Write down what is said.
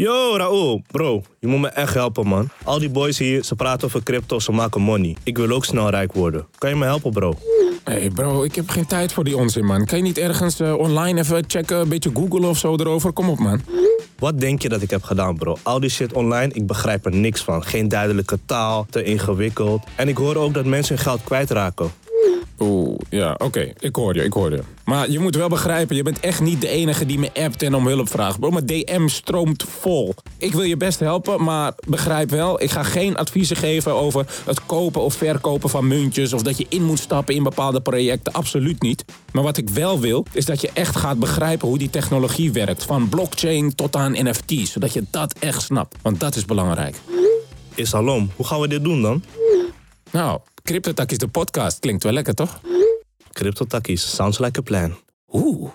Yo, Raoul, bro, je moet me echt helpen, man. Al die boys hier, ze praten over crypto, ze maken money. Ik wil ook snel rijk worden. Kan je me helpen, bro? Hé hey bro, ik heb geen tijd voor die onzin, man. Kan je niet ergens uh, online even checken, een beetje googlen of zo erover? Kom op, man. Wat denk je dat ik heb gedaan, bro? Al die shit online, ik begrijp er niks van. Geen duidelijke taal, te ingewikkeld. En ik hoor ook dat mensen hun geld kwijtraken. Oeh, ja, oké. Ik hoor je, ik hoor je. Maar je moet wel begrijpen, je bent echt niet de enige die me appt en om hulp vraagt. Mijn DM stroomt vol. Ik wil je best helpen, maar begrijp wel, ik ga geen adviezen geven over het kopen of verkopen van muntjes of dat je in moet stappen in bepaalde projecten. Absoluut niet. Maar wat ik wel wil, is dat je echt gaat begrijpen hoe die technologie werkt. Van blockchain tot aan NFT's, zodat je dat echt snapt. Want dat is belangrijk. Is alom. Hoe gaan we dit doen dan? Nou, CryptoTakkies de podcast klinkt wel lekker, toch? CryptoTakkies, sounds like a plan. Oeh.